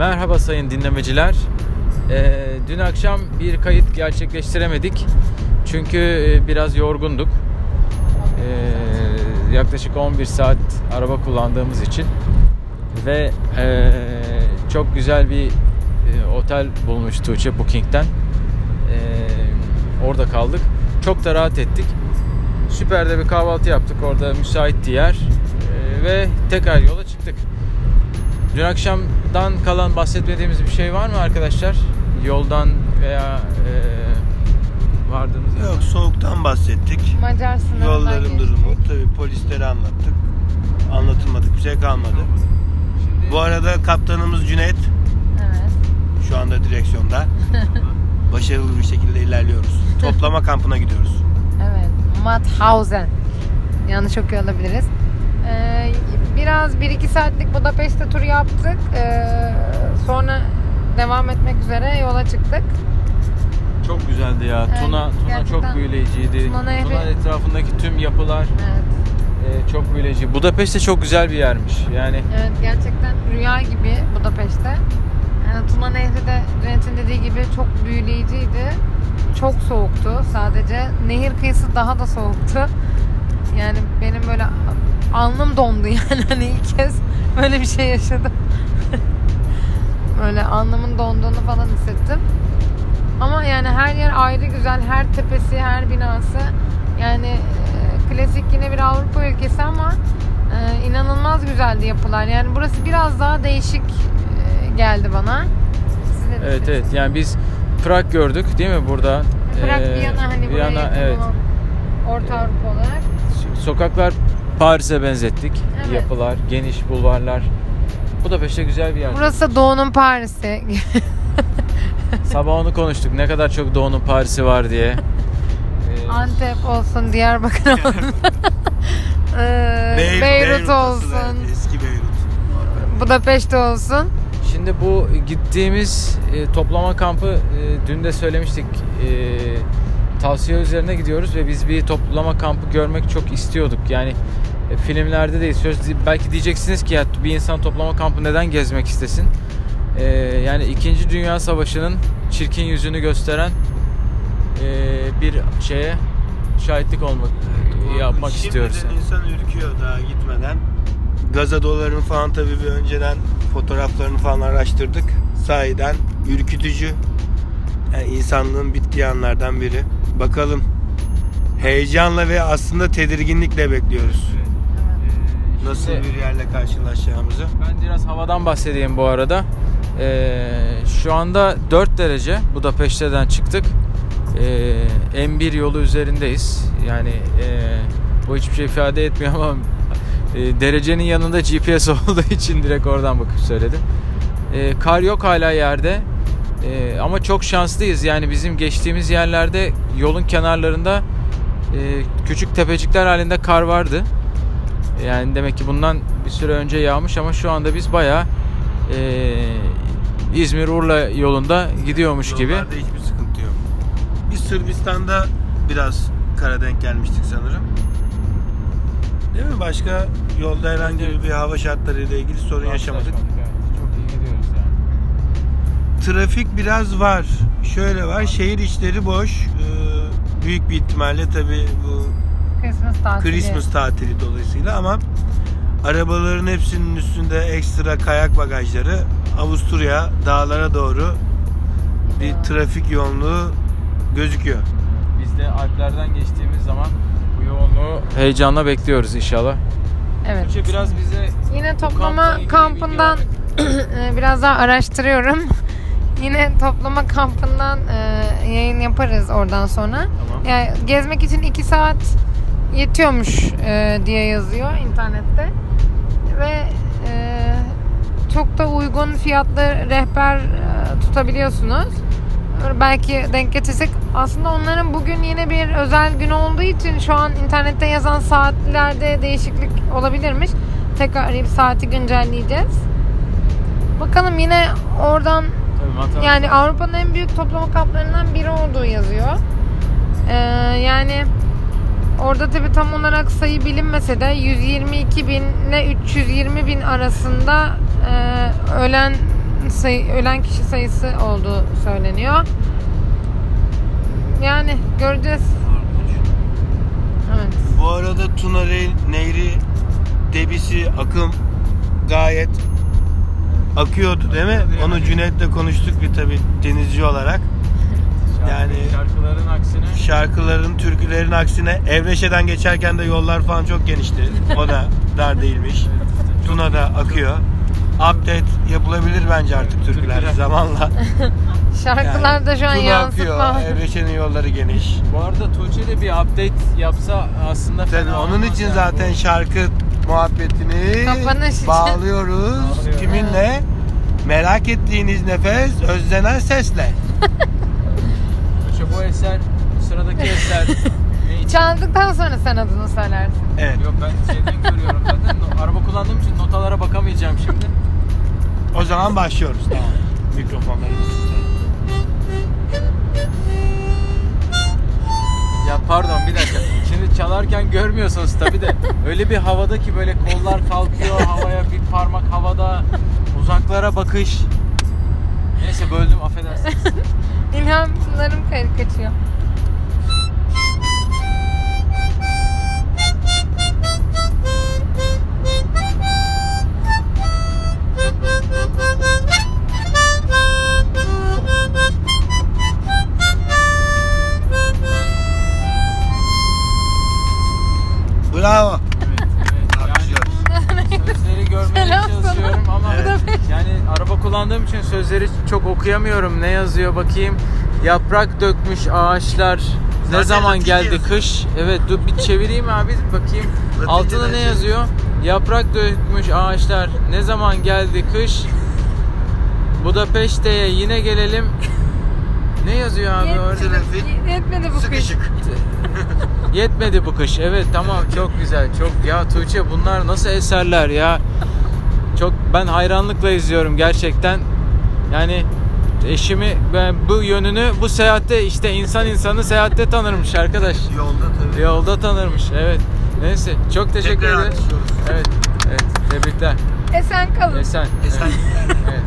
Merhaba sayın dinlemeciler. Ee, dün akşam bir kayıt gerçekleştiremedik. Çünkü e, biraz yorgunduk. Ee, yaklaşık 11 saat araba kullandığımız için. Ve e, çok güzel bir e, otel bulmuş Tuğçe Booking'den. Ee, orada kaldık. Çok da rahat ettik. Süper de bir kahvaltı yaptık. Orada müsaitti yer. Ee, ve tekrar yola çıktık. Dün akşamdan kalan bahsetmediğimiz bir şey var mı arkadaşlar? Yoldan veya e, vardığımız yerden? Yok soğuktan bahsettik. Macar sınırından Yolların geçtik. durumu. Tabii polisleri anlattık. Anlatılmadık bir şey kalmadı. Şimdi Bu arada kaptanımız Cüneyt Evet. şu anda direksiyonda. Başarılı bir şekilde ilerliyoruz. Toplama kampına gidiyoruz. Evet. Mauthausen. Yanlış okuyor olabiliriz. Ee, biraz 1-2 saatlik Budapeşte tur yaptık. Ee, sonra devam etmek üzere yola çıktık. çok güzeldi ya. Evet, Tuna Tuna çok büyüleyiciydi. Tuna Nehri- Tuna etrafındaki tüm yapılar Evet. e, çok büyüleyici. Budapest de çok güzel bir yermiş. Yani Evet gerçekten rüya gibi Budapeşte. Yani Tuna Nehri de Cüneyt'in dediği gibi çok büyüleyiciydi. Çok soğuktu sadece. Nehir kıyısı daha da soğuktu. Yani benim böyle alnım dondu yani hani ilk kez böyle bir şey yaşadım. böyle alnımın donduğunu falan hissettim. Ama yani her yer ayrı güzel, her tepesi, her binası. Yani e, klasik yine bir Avrupa ülkesi ama e, inanılmaz güzeldi yapılar. Yani burası biraz daha değişik e, geldi bana. Siz ne evet evet. Yani biz Prag gördük değil mi burada? Prag, Ee, Viyana hani Viyana, evet. Orta Avrupa olarak. Sokaklar Paris'e benzettik. Evet. Yapılar, geniş bulvarlar. Budapeşte güzel bir yer. Burası da Doğu'nun Paris'i. Sabah onu konuştuk. Ne kadar çok Doğu'nun Paris'i var diye. Ee, Antep olsun, Diyarbakır olsun. Ee, Bey- Beyrut asıl, olsun, evet, eski Beyrut. Budapeşte olsun. Şimdi bu gittiğimiz e, toplama kampı e, dün de söylemiştik. E, tavsiye üzerine gidiyoruz ve biz bir toplama kampı görmek çok istiyorduk. Yani e, filmlerde değil. Söz belki diyeceksiniz ki ya bir insan toplama kampı neden gezmek istesin? E, yani 2. Dünya Savaşı'nın çirkin yüzünü gösteren e, bir şeye şahitlik olmak yapmak Şimdiden istiyoruz. insan ürküyor daha gitmeden. Gazadoların falan tabii bir önceden fotoğraflarını falan araştırdık. Sahiden ürkütücü. Yani insanlığın bittiği anlardan biri. Bakalım. Heyecanla ve aslında tedirginlikle bekliyoruz. Nasıl bir yerle karşılaşacağımızı. Ben biraz havadan bahsedeyim bu arada. Ee, şu anda 4 derece Budapeşte'den çıktık. Ee, M1 yolu üzerindeyiz. Yani e, bu hiçbir şey ifade etmiyor ama e, derecenin yanında GPS olduğu için direkt oradan bakıp söyledim. Ee, kar yok hala yerde. Ee, ama çok şanslıyız. Yani bizim geçtiğimiz yerlerde yolun kenarlarında e, küçük tepecikler halinde kar vardı. Yani demek ki bundan bir süre önce yağmış ama şu anda biz bayağı eee İzmir-Urla yolunda gidiyormuş gibi. Yollarda hiçbir sıkıntı yok. Biz Sırbistan'da biraz kara denk gelmiştik sanırım. Değil mi? Başka yolda herhangi Evet. bir hava şartlarıyla ilgili sorun yaşamadık. Çok iyi gidiyoruz yani. Trafik biraz var. Şöyle var. Şehir içleri boş. Ee, büyük bir ihtimalle tabii bu Christmas tatili. Christmas tatili dolayısıyla ama arabaların hepsinin üstünde ekstra kayak bagajları Avusturya dağlara doğru bir trafik yoğunluğu gözüküyor. Biz de Alplerden geçtiğimiz zaman bu yoğunluğu heyecanla bekliyoruz inşallah. Evet. Tuğçe biraz bize Yine toplama kampla kampından e, biraz daha araştırıyorum. Yine toplama kampından e, yayın yaparız oradan sonra. Tamam. Yani gezmek için 2 saat yetiyormuş e, diye yazıyor internette. Ve e, çok da uygun fiyatlı rehber e, tutabiliyorsunuz. Belki denk getirsek aslında onların bugün yine bir özel gün olduğu için şu an internette yazan saatlerde değişiklik olabilirmiş. Tekrar arayıp saati güncelleyeceğiz. Bakalım yine oradan Tabii yani Avrupa'nın en büyük toplama kamplarından biri olduğu yazıyor. Ee, yani orada tabi tam olarak sayı bilinmese de 122 bin ile 320 bin arasında e, ölen sayı, ölen kişi sayısı olduğu söyleniyor. Yani göreceğiz. Evet. Bu arada Tuna Nehri debisi akım gayet akıyordu değil mi? Onu Cüneyt'le konuştuk bir tabi denizci olarak. Yani- şarkıların aksine Şarkıların, türkülerin aksine Evreşe'den geçerken de yollar falan çok genişti. O da dar değilmiş. Tuna da akıyor. Update yapılabilir bence artık türküler Türküler. zamanla. Şarkılarda şu an Tuna yansıtma. akıyor, Evreşe'nin yolları geniş. Bu arada Tuğçe de bir update yapsa aslında Tabii fena onun olmaz için yani. zaten şarkı muhabbetini Kapanış için. bağlıyoruz. Bağlıyoruz. Kiminle? Merak ettiğiniz nefes, özlenen sesle. Bu eser, sıradaki eser ne için? Çaldıktan sonra sen adını söylersin. Evet. Yok ben şeyden görüyorum zaten. No- Araba kullandığım için notalara bakamayacağım şimdi. O zaman başlıyoruz. Tamam. Mikrofonlarımız. Ya pardon bir dakika. Şimdi çalarken görmüyorsunuz tabi de öyle bir havada ki böyle kollar kalkıyor havaya bir parmak havada uzaklara bakış. Neyse böldüm affedersiniz. İlhamlarım kay- kaçıyor. Bravo. Evet, evet. Yani Alkışlıyoruz. sözleri görmeye Selam sana. çalışıyorum ama Evet. yani araba kullandığım için sözleri çok okuyamıyorum. Ne yazıyor bakayım. Yaprak dökmüş ağaçlar. Ne Zaten zaman Latince geldi yazıyor. kış? Evet dur bir çevireyim abi bakayım. Latince Altında ne yazıyor? Yaprak dökmüş ağaçlar. Ne zaman geldi kış? Budapeşte'ye yine gelelim. Ne yazıyor abi orada? Trafik. Yetmedi bu kış. Sıkışık. Yetmedi bu kış. Evet tamam çok güzel. Çok ya Tuğçe bunlar nasıl eserler ya? Çok ben hayranlıkla izliyorum gerçekten. Yani eşimi ben bu yönünü bu seyahatte işte insan insanı seyahatte tanırmış arkadaş. Yolda tabii. Yolda tanırmış. Evet. Neyse çok teşekkür Tekrar ederim. Evet. Evet. Tebrikler. Esen kalın. Esen. Esen. Evet. evet.